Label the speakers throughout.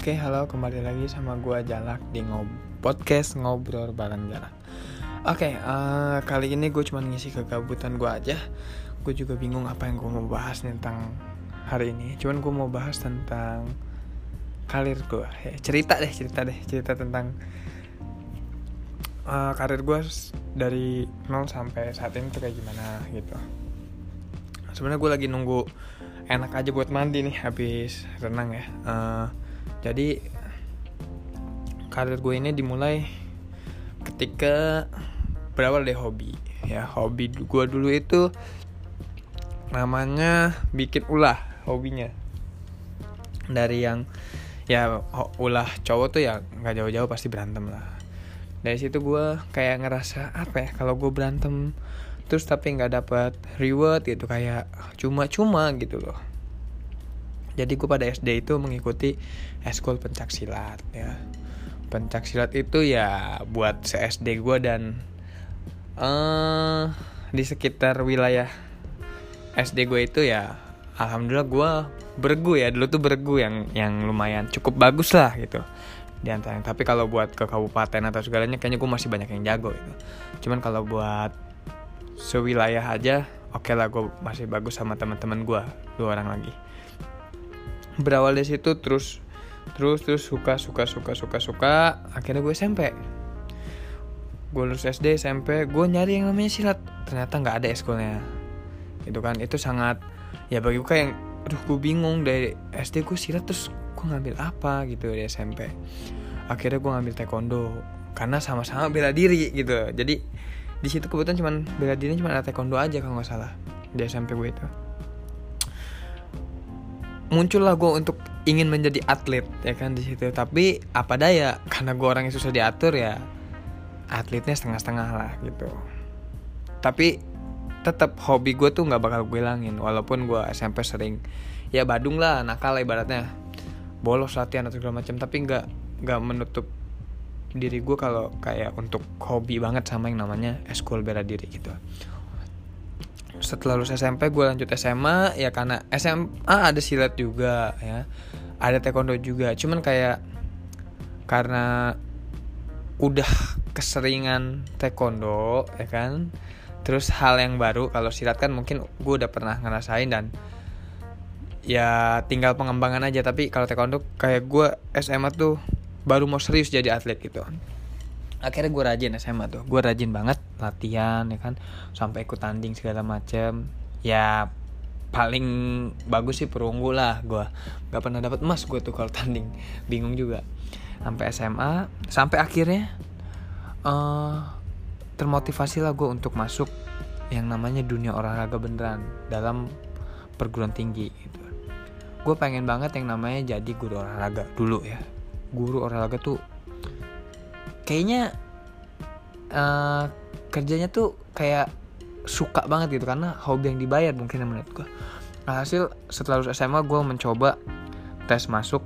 Speaker 1: Oke, halo kembali lagi sama gua Jalak di ngob podcast ngobrol bareng Jalak. Oke, eh, kali ini gue cuma ngisi kegabutan gua aja. Gue juga bingung apa yang gue mau bahas tentang hari ini. Cuman gue mau bahas tentang karir gue. Ya, cerita deh, cerita deh, cerita tentang eh, karir gue dari 0 sampai saat ini tuh kayak gimana gitu. Sebenarnya gue lagi nunggu enak aja buat mandi nih habis renang ya. Eh, jadi karir gue ini dimulai ketika berawal dari hobi. Ya hobi gue dulu itu namanya bikin ulah hobinya. Dari yang ya ulah cowok tuh ya nggak jauh-jauh pasti berantem lah. Dari situ gue kayak ngerasa apa ya kalau gue berantem terus tapi nggak dapat reward gitu kayak cuma-cuma gitu loh jadi gue pada SD itu mengikuti eskul pencak silat ya. Pencak silat itu ya buat se SD gue dan eh di sekitar wilayah SD gue itu ya alhamdulillah gue bergu ya. Dulu tuh bergu yang yang lumayan cukup bagus lah gitu. Di antaranya. Tapi kalau buat ke kabupaten atau segalanya kayaknya gue masih banyak yang jago gitu. Cuman kalau buat sewilayah aja oke lah gue masih bagus sama teman-teman gue dua orang lagi berawal dari situ terus terus terus suka suka suka suka suka. Akhirnya gue SMP gue lulus SD SMP gue nyari yang namanya silat. Ternyata nggak ada eskulnya. Itu kan itu sangat ya bagi gue kayak aduh gue bingung dari SD gue silat terus gue ngambil apa gitu di SMP akhirnya gue ngambil taekwondo karena sama-sama bela diri gitu. Jadi di situ kebetulan cuman bela diri cuma ada taekwondo aja kalau nggak salah di SMP gue itu muncullah gue untuk ingin menjadi atlet ya kan di situ. Tapi apa daya? Karena gue orang yang susah diatur ya atletnya setengah-setengah lah gitu. Tapi tetap hobi gue tuh nggak bakal gue hilangin walaupun gue SMP sering. Ya badung lah nakal lah ibaratnya. Bolos latihan atau segala macam tapi nggak nggak menutup diri gue kalau kayak untuk hobi banget sama yang namanya eskul bela diri gitu setelah lulus SMP gue lanjut SMA ya karena SMA ada silat juga ya. Ada taekwondo juga. Cuman kayak karena udah keseringan taekwondo ya kan? Terus hal yang baru kalau silat kan mungkin gue udah pernah ngerasain dan ya tinggal pengembangan aja. Tapi kalau taekwondo kayak gue SMA tuh baru mau serius jadi atlet gitu. Akhirnya gue rajin SMA tuh. Gue rajin banget latihan ya kan? Sampai ikut tanding segala macem. Ya paling bagus sih perunggu lah gue nggak pernah dapat emas gue tuh kalau tanding. Bingung juga. Sampai SMA sampai akhirnya eh termotivasi lah gue untuk masuk yang namanya dunia olahraga beneran dalam perguruan tinggi gitu. Gue pengen banget yang namanya jadi guru olahraga dulu ya. Guru olahraga tuh kayaknya eh kerjanya tuh kayak suka banget gitu karena hobi yang dibayar mungkin menurut gue hasil setelah lulus SMA gue mencoba tes masuk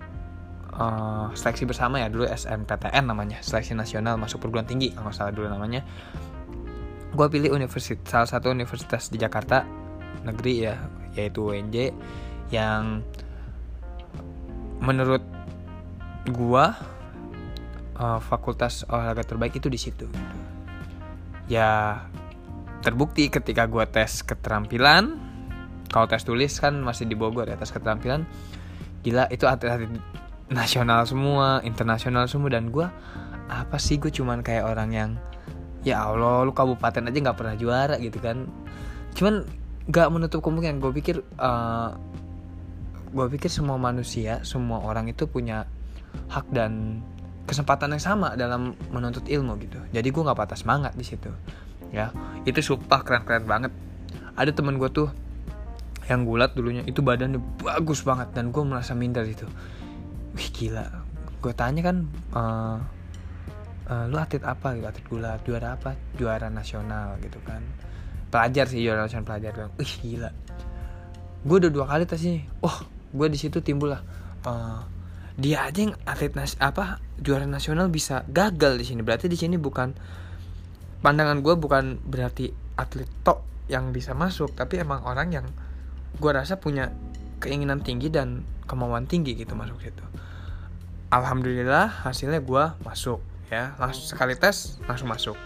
Speaker 1: eh, seleksi bersama ya dulu SNPTN namanya seleksi nasional masuk perguruan tinggi kalau nggak salah dulu namanya. Gue pilih universitas salah satu universitas di Jakarta negeri ya yaitu UNJ yang menurut gua uh, fakultas olahraga terbaik itu di situ ya terbukti ketika gua tes keterampilan kalau tes tulis kan masih di Bogor ya tes keterampilan. Gila itu atlet-atlet nasional semua internasional semua dan gua apa sih gue cuman kayak orang yang ya Allah lu kabupaten aja nggak pernah juara gitu kan. Cuman nggak menutup kemungkinan gue pikir uh, gue pikir semua manusia semua orang itu punya hak dan kesempatan yang sama dalam menuntut ilmu gitu. Jadi gue nggak patah semangat di situ ya. Itu sumpah keren keren banget. Ada temen gue tuh yang gulat dulunya itu badannya bagus banget dan gue merasa minder itu. Wih gila. Gue tanya kan uh, uh, lu atlet apa gitu? Atlet gulat juara apa? Juara nasional gitu kan. Pelajar sih juara nasional pelajar. Kan wih gila. Gue udah dua kali ini. Oh gue di situ timbul lah uh, dia aja yang atlet nas apa juara nasional bisa gagal di sini. Berarti di sini bukan pandangan gue bukan berarti atlet top yang bisa masuk tapi emang orang yang gue rasa punya keinginan tinggi dan kemauan tinggi gitu masuk situ. Alhamdulillah hasilnya gue masuk ya. Langsung sekali tes langsung masuk.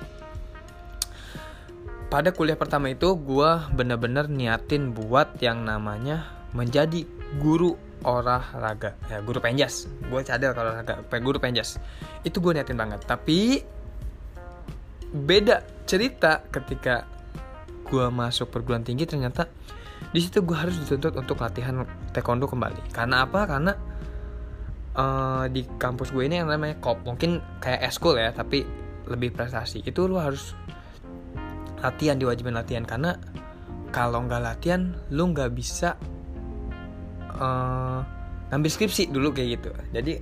Speaker 1: Pada kuliah pertama itu gue bener-bener niatin buat yang namanya menjadi guru olahraga. Ya guru penjas. Gue cadel kalau olahraga. Guru penjas. Itu gue niatin banget. Tapi beda cerita ketika gue masuk perguruan tinggi ternyata di situ gue harus dituntut untuk latihan taekwondo kembali. Karena apa? Karena uh, di kampus gue ini yang namanya kop. Mungkin kayak eskul ya tapi lebih prestasi. Itu lo harus latihan diwajibin latihan. Karena kalau nggak latihan lu nggak bisa uh, ngambil skripsi dulu kayak gitu. Jadi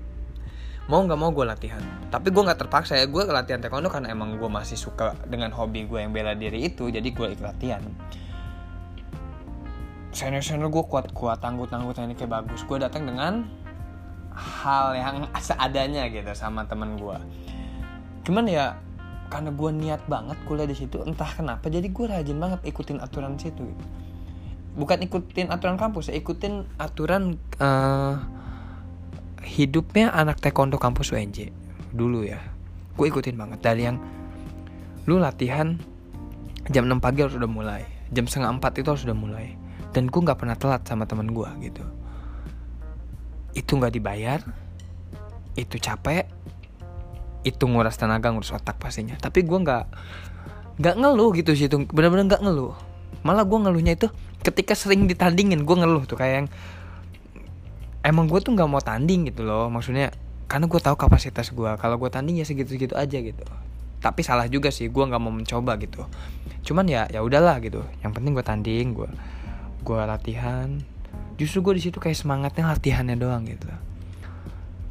Speaker 1: mau nggak mau gue latihan. Tapi gue nggak terpaksa ya gue latihan taekwondo karena emang gue masih suka dengan hobi gue yang bela diri itu jadi gue ikut latihan. Senior senior gue kuat kuat tangguh tangguh kayak bagus. Gue datang dengan hal yang seadanya gitu sama temen gue cuman ya karena gue niat banget kuliah di situ entah kenapa jadi gue rajin banget ikutin aturan situ gitu. Bukan ikutin aturan kampus ya ikutin aturan uh, hidupnya anak taekwondo kampus UNJ dulu ya. Gue ikutin banget. Dari yang lu latihan jam 6 pagi harus udah mulai jam setengah 4 itu harus udah mulai. Dan gue nggak pernah telat sama teman gue gitu. Itu nggak dibayar itu capek itu nguras tenaga ngurus otak pastinya. Tapi gue nggak nggak ngeluh gitu sih itu benar-benar nggak ngeluh. Malah gue ngeluhnya itu ketika sering ditandingin gue ngeluh tuh kayak yang emang gue tuh nggak mau tanding gitu loh. Maksudnya karena gue tahu kapasitas gue kalau gue tanding ya segitu-segitu aja gitu. Tapi salah juga sih gue nggak mau mencoba gitu. Cuman ya ya udahlah gitu. Yang penting gue tanding gue gue latihan. Justru gue di situ kayak semangatnya latihannya doang gitu.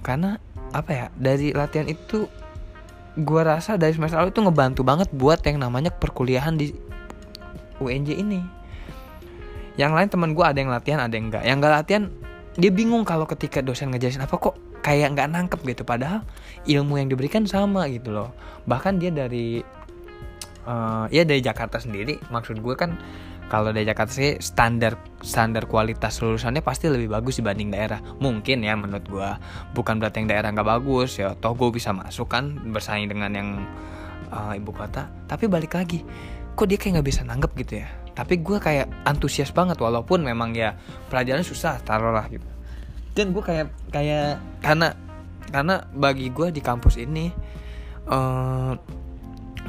Speaker 1: Karena apa ya dari latihan itu gue rasa dari semester lalu itu ngebantu banget buat yang namanya perkuliahan di UNJ ini yang lain teman gue ada yang latihan ada yang enggak. Yang enggak latihan dia bingung kalau ketika dosen ngejelasin apa kok kayak nggak nangkep gitu. Padahal ilmu yang diberikan sama gitu loh. Bahkan dia dari uh, ya dari Jakarta sendiri maksud gue kan kalau dari Jakarta sih standar standar kualitas lulusannya pasti lebih bagus dibanding daerah. Mungkin ya menurut gue bukan berarti yang daerah nggak bagus ya. Toh gue bisa masuk kan bersaing dengan yang uh, ibu kota. Tapi balik lagi kok dia kayak nggak bisa nanggep gitu ya tapi gue kayak antusias banget walaupun memang ya pelajaran susah taruhlah gitu dan gue kayak kayak karena karena bagi gue di kampus ini uh,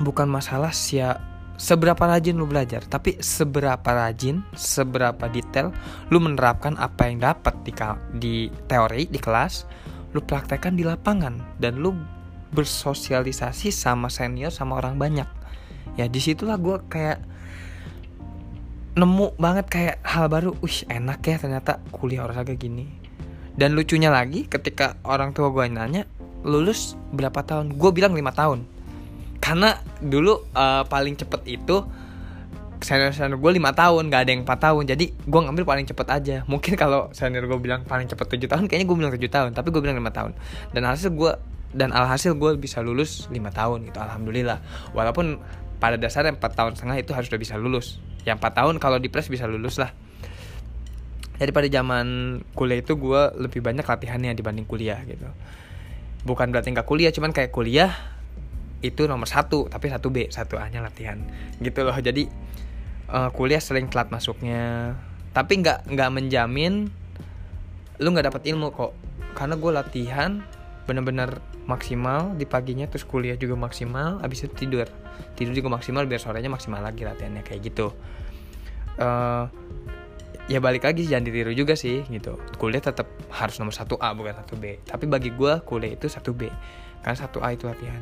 Speaker 1: bukan masalah siap seberapa rajin lu belajar, tapi seberapa rajin, seberapa detail lu menerapkan apa yang dapat di di teori di kelas, lu praktekkan di lapangan dan lu bersosialisasi sama senior sama orang banyak. Ya di situlah gue kayak nemu banget kayak hal baru, wih enak ya ternyata kuliah olahraga gini. Dan lucunya lagi ketika orang tua gue nanya lulus berapa tahun, gue bilang lima tahun. Karena dulu uh, paling cepet itu senior senior gue lima tahun gak ada yang empat tahun. Jadi gue ngambil paling cepet aja. Mungkin kalau senior gue bilang paling cepet tujuh tahun kayaknya gue bilang tujuh tahun. Tapi gue bilang lima tahun. Dan hasil gue dan alhasil gue bisa lulus lima tahun gitu alhamdulillah. Walaupun pada dasarnya empat tahun setengah itu harus udah bisa lulus. Yang empat tahun kalau di press bisa lulus lah. Jadi pada zaman kuliah itu gue lebih banyak latihannya dibanding kuliah gitu. Bukan berarti nggak kuliah cuman kayak kuliah itu nomor satu tapi satu B satu A nya latihan gitu loh. Jadi uh, kuliah sering telat masuknya. Tapi nggak nggak menjamin lu nggak dapat ilmu kok. Karena gue latihan bener-bener maksimal di paginya terus kuliah juga maksimal habis itu tidur. Tidur juga maksimal biar sorenya maksimal lagi latihannya kayak gitu. Uh, ya balik lagi jangan ditiru juga sih gitu. Kuliah tetap harus nomor satu A bukan satu B. Tapi bagi gue kuliah itu satu B. Karena satu A itu latihan.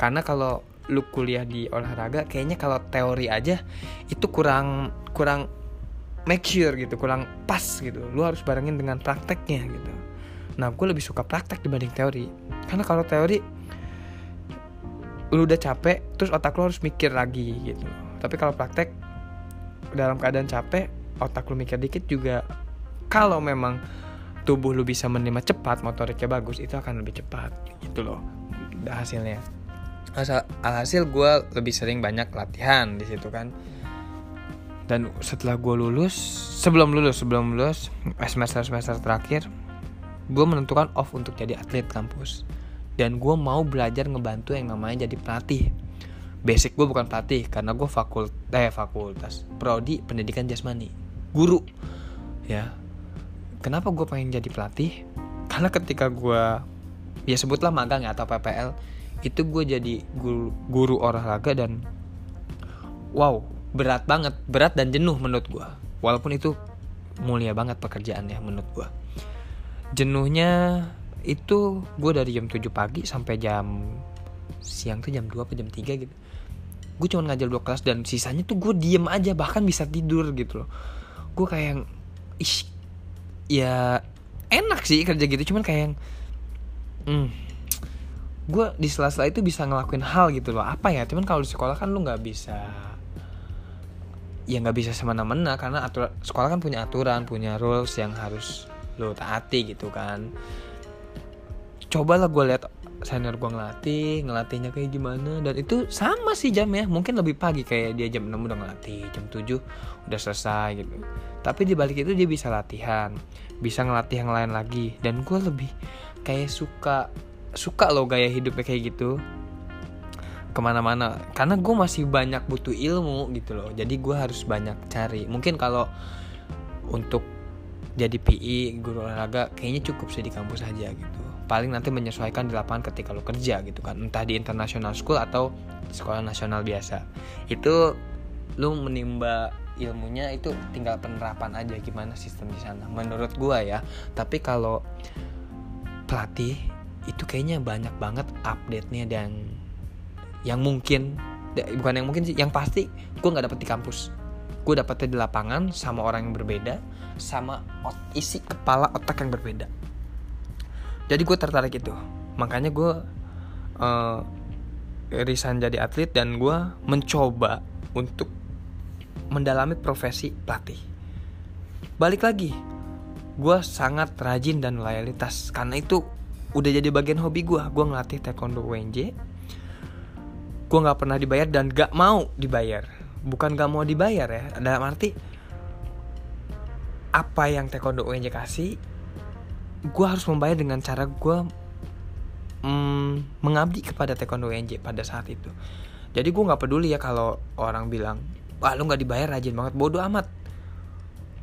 Speaker 1: Karena kalau lu kuliah di olahraga kayaknya kalau teori aja itu kurang kurang make sure gitu kurang pas gitu. Lu harus barengin dengan prakteknya gitu nah gue lebih suka praktek dibanding teori. Karena kalau teori lu udah capek terus otak lu harus mikir lagi gitu. Tapi kalau praktek dalam keadaan capek otak lu mikir dikit juga kalau memang tubuh lu bisa menerima cepat motoriknya bagus itu akan lebih cepat gitu loh hasilnya. Alhasil gue lebih sering banyak latihan di situ kan. Dan setelah gue lulus sebelum lulus sebelum lulus semester semester terakhir gue menentukan off untuk jadi atlet kampus. Dan gue mau belajar ngebantu yang namanya jadi pelatih. Basic gue bukan pelatih karena gue fakult eh fakultas prodi pendidikan jasmani. Guru. Ya. Kenapa gue pengen jadi pelatih? Karena ketika gue ya sebutlah magang ya atau PPL itu gue jadi guru, guru olahraga dan wow berat banget. Berat dan jenuh menurut gue walaupun itu mulia banget pekerjaannya menurut gue jenuhnya itu gue dari jam 7 pagi sampai jam siang tuh jam 2 atau jam 3 gitu. Gue cuma ngajar dua kelas dan sisanya tuh gue diem aja bahkan bisa tidur gitu loh. Gue kayak yang ih ya enak sih kerja gitu cuman kayak yang hmm, gue di sela-sela itu bisa ngelakuin hal gitu loh. Apa ya? Cuman kalau di sekolah kan lu nggak bisa ya nggak bisa semena-mena karena aturan sekolah kan punya aturan punya rules yang harus lo taati gitu kan. Cobalah gue lihat senior gue ngelatih ngelatihnya kayak gimana. Dan itu sama sih jam ya mungkin lebih pagi kayak dia jam 6 udah ngelatih jam 7 udah selesai gitu. Tapi di balik itu dia bisa latihan bisa ngelatih yang lain lagi. Dan gue lebih kayak suka suka lo gaya hidupnya kayak gitu. Ke mana-mana karena gue masih banyak butuh ilmu gitu loh. Jadi gue harus banyak cari. Mungkin kalau untuk jadi PI guru olahraga kayaknya cukup sih di kampus aja gitu. Paling nanti menyesuaikan di lapangan ketika lo kerja gitu kan. Entah di international school atau sekolah nasional biasa. Itu lo menimba ilmunya itu tinggal penerapan aja gimana sistem di sana menurut gue ya. Tapi kalau pelatih itu kayaknya banyak banget update-nya dan yang mungkin bukan yang mungkin sih yang pasti gue nggak dapet di kampus gue dapetnya di lapangan sama orang yang berbeda sama isi kepala otak yang berbeda. Jadi gue tertarik itu. Makanya gue uh, resign jadi atlet dan gue mencoba untuk mendalami profesi pelatih. Balik lagi gue sangat rajin dan loyalitas karena itu udah jadi bagian hobi gue gue ngelatih taekwondo WNJ gue nggak pernah dibayar dan gak mau dibayar bukan gak mau dibayar ya. Dalam arti apa yang taekwondo UNJ kasih gue harus membayar dengan cara gue mm, mengabdi kepada taekwondo UNJ pada saat itu. Jadi gue nggak peduli ya kalau orang bilang wah lu nggak dibayar rajin banget. Bodoh amat.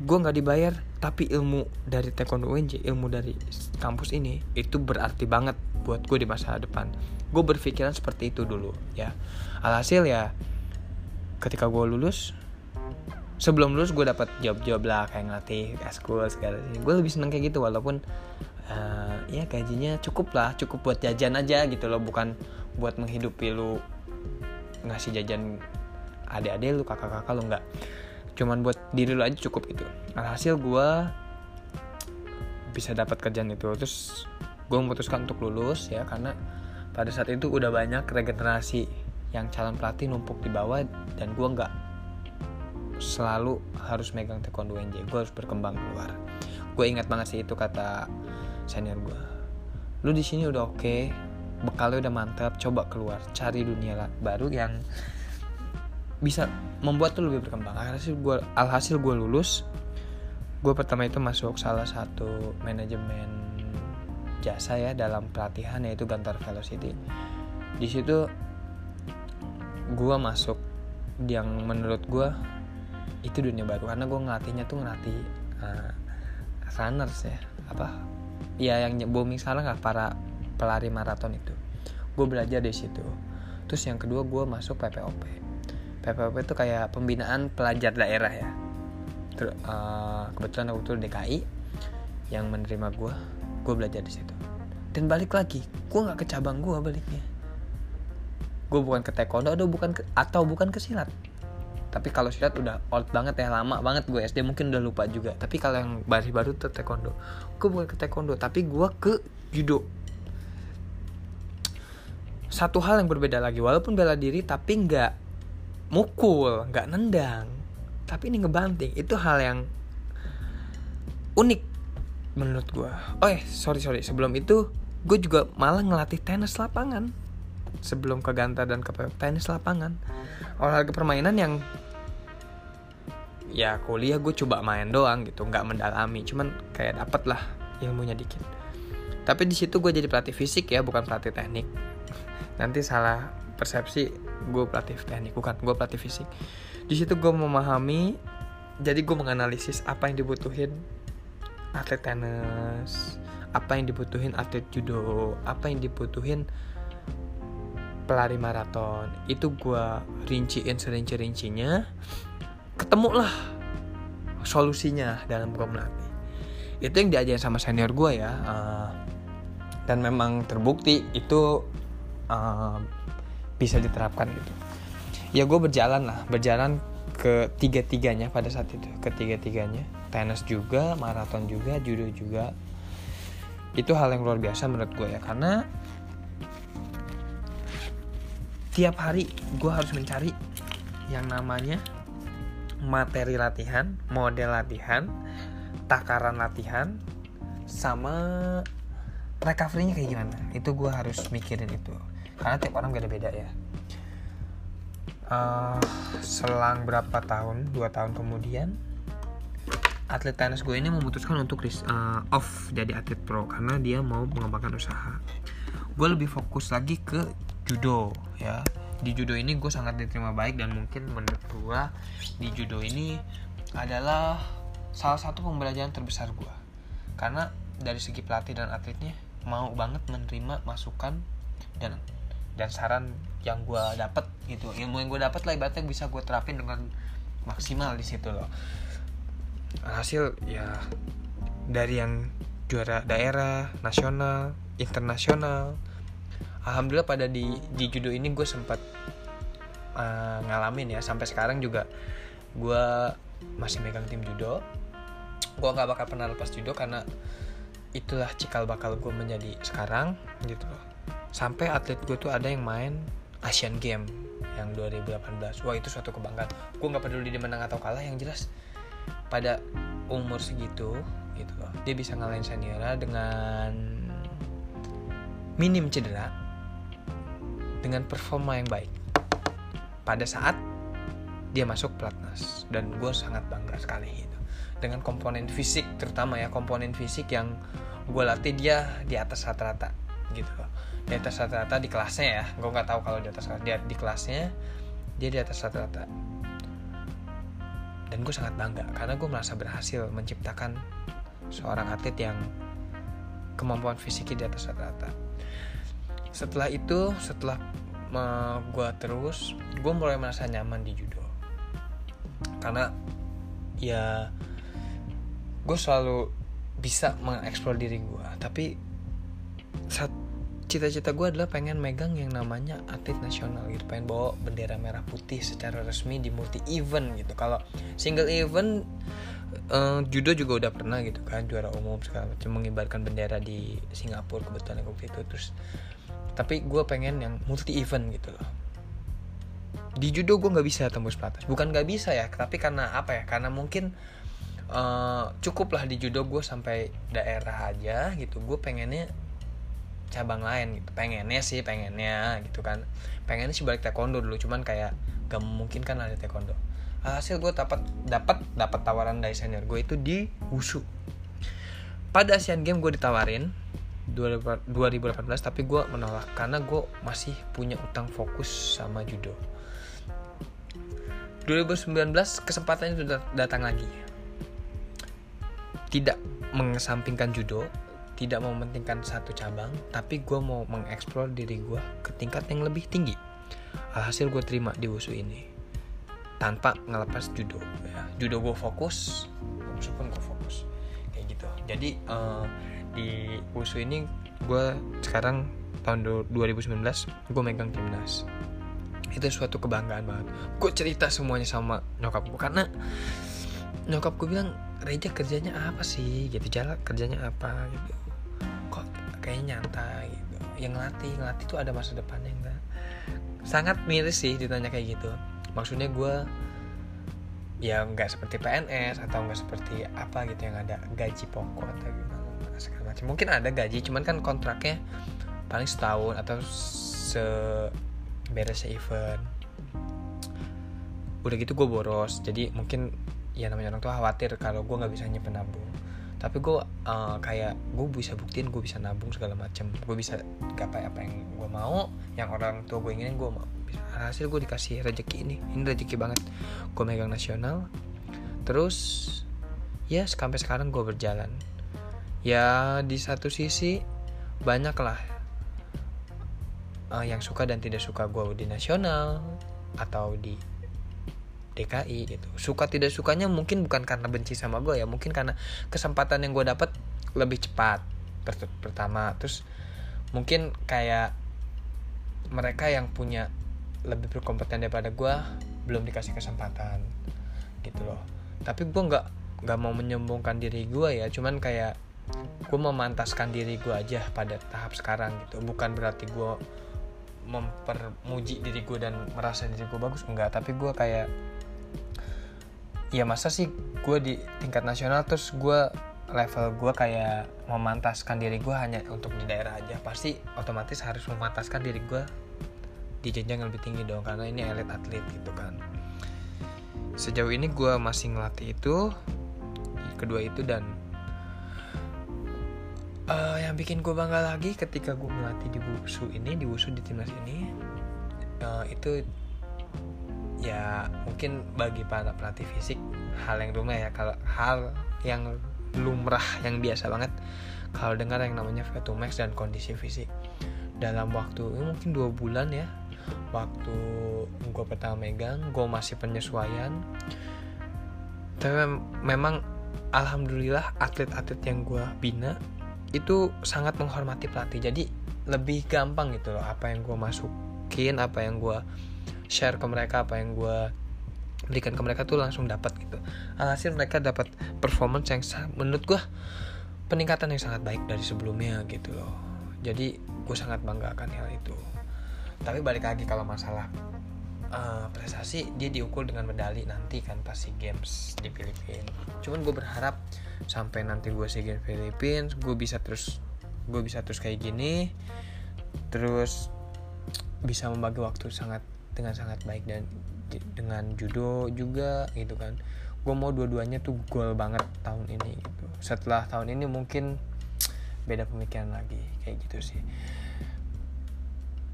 Speaker 1: Gue nggak dibayar tapi ilmu dari taekwondo UNJ ilmu dari kampus ini itu berarti banget buat gue di masa depan. Gue berpikiran seperti itu dulu ya. Alhasil ya ketika gue lulus sebelum lulus gue dapat job-job lah kayak ngelatih school segala gue lebih seneng kayak gitu walaupun uh, ya gajinya cukup lah cukup buat jajan aja gitu loh bukan buat menghidupi lu ngasih jajan adik-adik lu kakak-kakak lu nggak cuman buat diri lu aja cukup itu alhasil gue bisa dapat kerjaan itu. Terus gue memutuskan untuk lulus ya karena pada saat itu udah banyak regenerasi yang calon pelatih numpuk di bawah dan gue nggak selalu harus megang taekwondo NJ gue harus berkembang keluar. Gue ingat banget sih itu kata senior gue lu di sini udah oke okay, bekalnya udah mantap coba keluar cari dunia baru yang bisa membuat lu lebih berkembang. Alhasil gue alhasil gue lulus gue pertama itu masuk salah satu manajemen jasa ya dalam pelatihan yaitu Gantar Velocity. Di situ gue masuk yang menurut gue itu dunia baru. Karena gue ngelatihnya tuh ngelatih uh, runners ya. Apa? Ya yang booming sekarang lah para pelari maraton itu. Gue belajar di situ. Terus yang kedua gue masuk PPOP PPOP itu kayak pembinaan pelajar daerah ya. Ter, uh, kebetulan aku tuh DKI yang menerima gue gue belajar di situ. Dan balik lagi gue nggak ke cabang gue baliknya gue bukan ke taekwondo atau bukan ke, atau bukan ke silat. Tapi kalau silat udah old banget ya lama banget. Gue SD mungkin udah lupa juga. Tapi kalau yang baru baru tuh taekwondo. Gue bukan ke taekwondo tapi gue ke judo. Satu hal yang berbeda lagi walaupun bela diri tapi nggak mukul nggak nendang. Tapi ini ngebanting itu hal yang unik menurut gue oh eh sorry sorry. Sebelum itu gue juga malah ngelatih tenis lapangan sebelum ke Ganta dan ke tenis lapangan. Olahraga permainan yang ya kuliah gue coba main doang gitu nggak mendalami cuman kayak dapet lah ilmunya dikit. Tapi di situ gue jadi pelatih fisik ya bukan pelatih teknik. Nanti salah persepsi gue pelatih teknik bukan gue pelatih fisik. Di situ gue memahami jadi gue menganalisis apa yang dibutuhin atlet tenis apa yang dibutuhin atlet judo apa yang dibutuhin pelari maraton. Itu gue rinciin serinci-rincinya. Ketemulah solusinya dalam gue melatih. Itu yang diajarin sama senior gue ya uh, dan memang terbukti itu uh, bisa diterapkan gitu. Ya gue berjalan lah berjalan ke tiga tiganya pada saat itu. Ke tiga tiganya tenis juga maraton juga judo juga. Itu hal yang luar biasa menurut gue ya karena tiap hari gue harus mencari yang namanya materi latihan model latihan takaran latihan sama recovery-nya kayak gimana. Itu gue harus mikirin itu. Karena tiap orang beda-beda ya. Uh, selang berapa tahun dua tahun kemudian atlet tenis gue ini memutuskan untuk uh, off jadi atlet pro. Karena dia mau mengembangkan usaha. Gue lebih fokus lagi ke judo ya. Di judo ini gue sangat diterima baik dan mungkin menurut gue di judo ini adalah salah satu pembelajaran terbesar gue karena dari segi pelatih dan atletnya mau banget menerima masukan dan dan saran yang gue dapat gitu. Ilmu yang gue dapat lah ibaratnya bisa gue terapin dengan maksimal di situ loh. Hasil ya dari yang juara daerah nasional internasional alhamdulillah pada di di judo ini gue sempat uh, ngalamin ya. Sampai sekarang juga gue masih megang tim judo. Gue gak bakal pernah lepas judo karena itulah cikal bakal gue menjadi sekarang gitu sampai atlet gue tuh ada yang main Asian Game yang 2018 wah itu suatu kebanggaan. Gue nggak peduli dia menang atau kalah yang jelas pada umur segitu gitu loh dia bisa ngalahin seniornya dengan minim cedera dengan performa yang baik. Pada saat dia masuk pelatnas dan gue sangat bangga sekali gitu. Dengan komponen fisik terutama ya komponen fisik yang gue latih dia di atas rata-rata gitu loh. Di atas rata-rata di kelasnya ya gue nggak tahu kalau di atas dia di kelasnya dia di atas rata-rata. Dan gue sangat bangga karena gue merasa berhasil menciptakan seorang atlet yang kemampuan fisiknya di atas rata-rata setelah itu setelah uh, gue terus gue mulai merasa nyaman di judo karena ya gue selalu bisa mengeksplor diri gue tapi saat cita-cita gue adalah pengen megang yang namanya atlet nasional gitu. Pengen bawa bendera merah putih secara resmi di multi event gitu. Kalau single event uh, judo juga udah pernah gitu kan juara umum segala macam mengibarkan bendera di Singapura kebetulan waktu itu. Terus tapi gue pengen yang multi event gitu loh. Di judo gue nggak bisa tembus pelatnas bukan nggak bisa ya tapi karena apa ya? Karena mungkin uh, cukup lah di judo gue sampai daerah aja gitu. Gue pengennya cabang lain gitu. Pengennya sih pengennya gitu kan. Pengennya sih balik taekwondo dulu cuman kayak gak mungkin kan ada taekwondo. Hasil gue dapat dapat dapat tawaran dari senior gue itu di wushu. Pada Asian Games gue ditawarin 2018 tapi gue menolak karena gue masih punya utang fokus sama judo. 2019 kesempatannya sudah datang lagi. Tidak mengesampingkan judo tidak mementingkan satu cabang tapi gue mau mengeksplor diri gue ke tingkat yang lebih tinggi. Alhasil gue terima di wusu ini tanpa ngelepas judo ya. judo gue fokus wusu pun gue fokus kayak gitu. Jadi uh, di wusu ini gue sekarang tahun 2019 gue megang timnas. Itu suatu kebanggaan banget. Gue cerita semuanya sama nyokap gue karena nyokap gue bilang Reja kerjanya apa sih? Gitu jalan kerjanya apa? Gitu. Kok kayaknya nyantai gitu. Yang ngelatih ngelatih tuh ada masa depannya enggak? Sangat miris sih ditanya kayak gitu. Maksudnya gue ya nggak seperti PNS atau nggak seperti apa gitu yang ada gaji pokok atau gimana segala macam mungkin ada gaji cuman kan kontraknya paling setahun atau se beres event. Udah gitu gue boros. Jadi mungkin ya namanya orang tua khawatir kalau gue nggak bisa nyimpen nabung. Tapi gue uh, kayak gue bisa buktiin gue bisa nabung segala macam. Gue bisa gapai apa yang gue mau yang orang tua gue inginin gue mau. Hasil gue dikasih rezeki ini. Ini rezeki banget. Gue megang nasional. Terus ya sampai sekarang gue berjalan ya di satu sisi banyak lah uh, yang suka dan tidak suka gue di nasional atau di DKI gitu. Suka tidak sukanya mungkin bukan karena benci sama gue ya mungkin karena kesempatan yang gue dapat lebih cepat. Pertama terus mungkin kayak mereka yang punya lebih berkompeten daripada gue belum dikasih kesempatan gitu loh. Tapi gue nggak nggak mau menyombongkan diri gue ya cuman kayak gue memantaskan diri gue aja pada tahap sekarang gitu. Bukan berarti gue mempermuji diri gue dan merasa diri gue bagus enggak. Tapi gue kayak ya masa sih gue di tingkat nasional terus gue level gue kayak memantaskan diri gue hanya untuk di daerah aja. Pasti otomatis harus memantaskan diri gue di jenjang yang lebih tinggi dong karena ini elit atlet gitu kan. Sejauh ini gue masih ngelatih itu kedua itu dan uh, yang bikin gue bangga lagi ketika gue melatih di wusu ini di wusu di timnas ini uh, itu ya mungkin bagi para pelatih fisik hal yang lumrah ya. Kalau hal yang lumrah yang biasa banget kalau dengar yang namanya Vetumax dan kondisi fisik. Dalam waktu ya mungkin dua bulan ya waktu gue pertama megang gue masih penyesuaian. Tapi memang alhamdulillah atlet-atlet yang gue bina itu sangat menghormati pelatih. Jadi lebih gampang gitu loh apa yang gue masukin apa yang gue share ke mereka apa yang gue berikan ke mereka tuh langsung dapat gitu. Alhasil mereka dapat performance yang menurut gue peningkatan yang sangat baik dari sebelumnya gitu loh. Jadi gue sangat bangga akan hal itu. Tapi balik lagi kalau masalah uh, prestasi dia diukur dengan medali nanti kan pasti games di Filipina. Cuman gue berharap sampai nanti gue si games Filipina gue bisa terus gue bisa terus kayak gini terus bisa membagi waktu sangat dengan sangat baik dan dengan judo juga gitu kan. Gue mau dua-duanya tuh gol banget tahun ini gitu. Setelah tahun ini mungkin beda pemikiran lagi kayak gitu sih.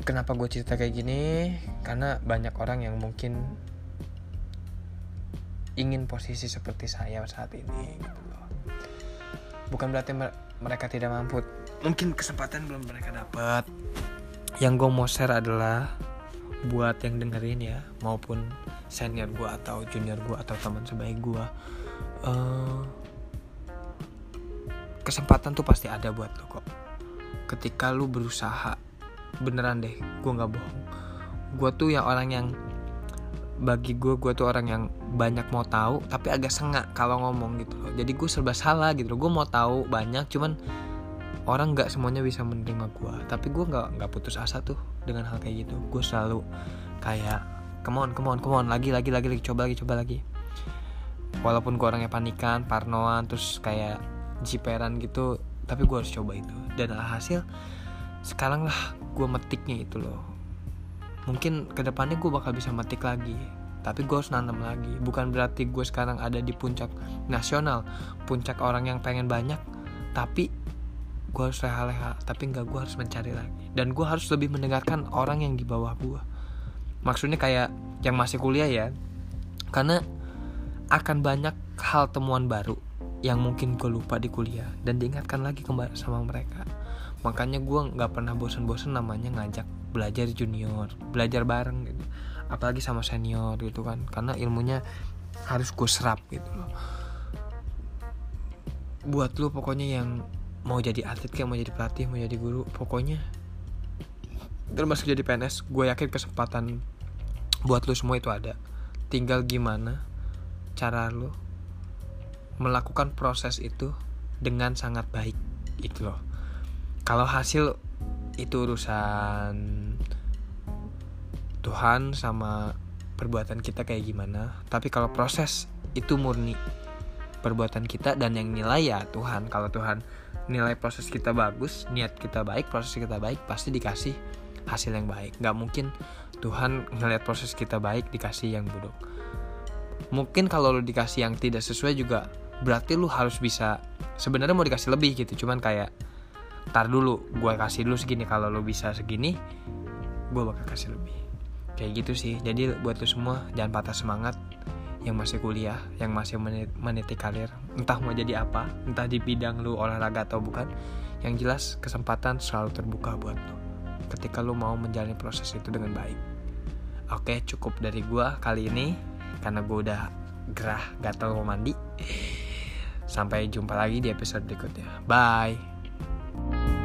Speaker 1: Kenapa gue cerita kayak gini? Karena banyak orang yang mungkin ingin posisi seperti saya saat ini gitu bukan berarti mereka tidak mampu. Mungkin kesempatan belum mereka dapat. Yang gue mau share adalah buat yang dengerin ya maupun senior gue atau junior gue atau teman sebaik gue uh, kesempatan tuh pasti ada buat lo kok. Ketika lu berusaha beneran deh gue nggak bohong. Gue tuh yang orang yang bagi gue gue tuh orang yang banyak mau tahu tapi agak sengak kalau ngomong gitu loh. Jadi gue serba salah gitu loh. Gue mau tahu banyak cuman orang nggak semuanya bisa menerima gue tapi gue nggak nggak putus asa tuh dengan hal kayak gitu. Gue selalu kayak come on come lagi lagi lagi lagi coba lagi coba lagi. Walaupun gue orangnya panikan parnoan terus kayak jiperan gitu tapi gue harus coba itu. Dan alhasil sekarang lah gue metiknya itu loh mungkin ke depannya gue bakal bisa metik lagi. Tapi gue harus nanam lagi. Bukan berarti gue sekarang ada di puncak nasional puncak orang yang pengen banyak. Tapi gue harus leha-leha. Tapi nggak gue harus mencari lagi. Dan gue harus lebih mendengarkan orang yang di bawah gue maksudnya kayak yang masih kuliah ya. Karena akan banyak hal temuan baru yang mungkin gue lupa di kuliah. Dan diingatkan lagi kembali sama mereka makanya gue nggak pernah bosen-bosen namanya ngajak belajar junior belajar bareng gitu. Apalagi sama senior gitu kan. Karena ilmunya harus gue serap gitu loh. Buat lu pokoknya yang mau jadi atlet kayak mau jadi pelatih mau jadi guru pokoknya termasuk jadi PNS gue yakin kesempatan buat lu semua itu ada. Tinggal gimana cara lu melakukan proses itu dengan sangat baik gitu loh kalau hasil itu urusan Tuhan sama perbuatan kita kayak gimana tapi kalau proses itu murni perbuatan kita dan yang nilai ya Tuhan. Kalau Tuhan nilai proses kita bagus niat kita baik proses kita baik pasti dikasih hasil yang baik. Nggak mungkin Tuhan ngeliat proses kita baik dikasih yang buruk. Mungkin kalau lu dikasih yang tidak sesuai juga berarti lu harus bisa sebenarnya mau dikasih lebih gitu cuman kayak tar dulu gue kasih dulu segini. Kalau lo bisa segini gue bakal kasih lebih. Kayak gitu sih. Jadi buat lo semua jangan patah semangat yang masih kuliah yang masih meniti karir. Entah mau jadi apa entah di bidang lu olahraga atau bukan. Yang jelas kesempatan selalu terbuka buat lo ketika lo mau menjalani proses itu dengan baik. Oke cukup dari gue kali ini karena gue udah gerah gatel mau mandi. Sampai jumpa lagi di episode berikutnya. Bye you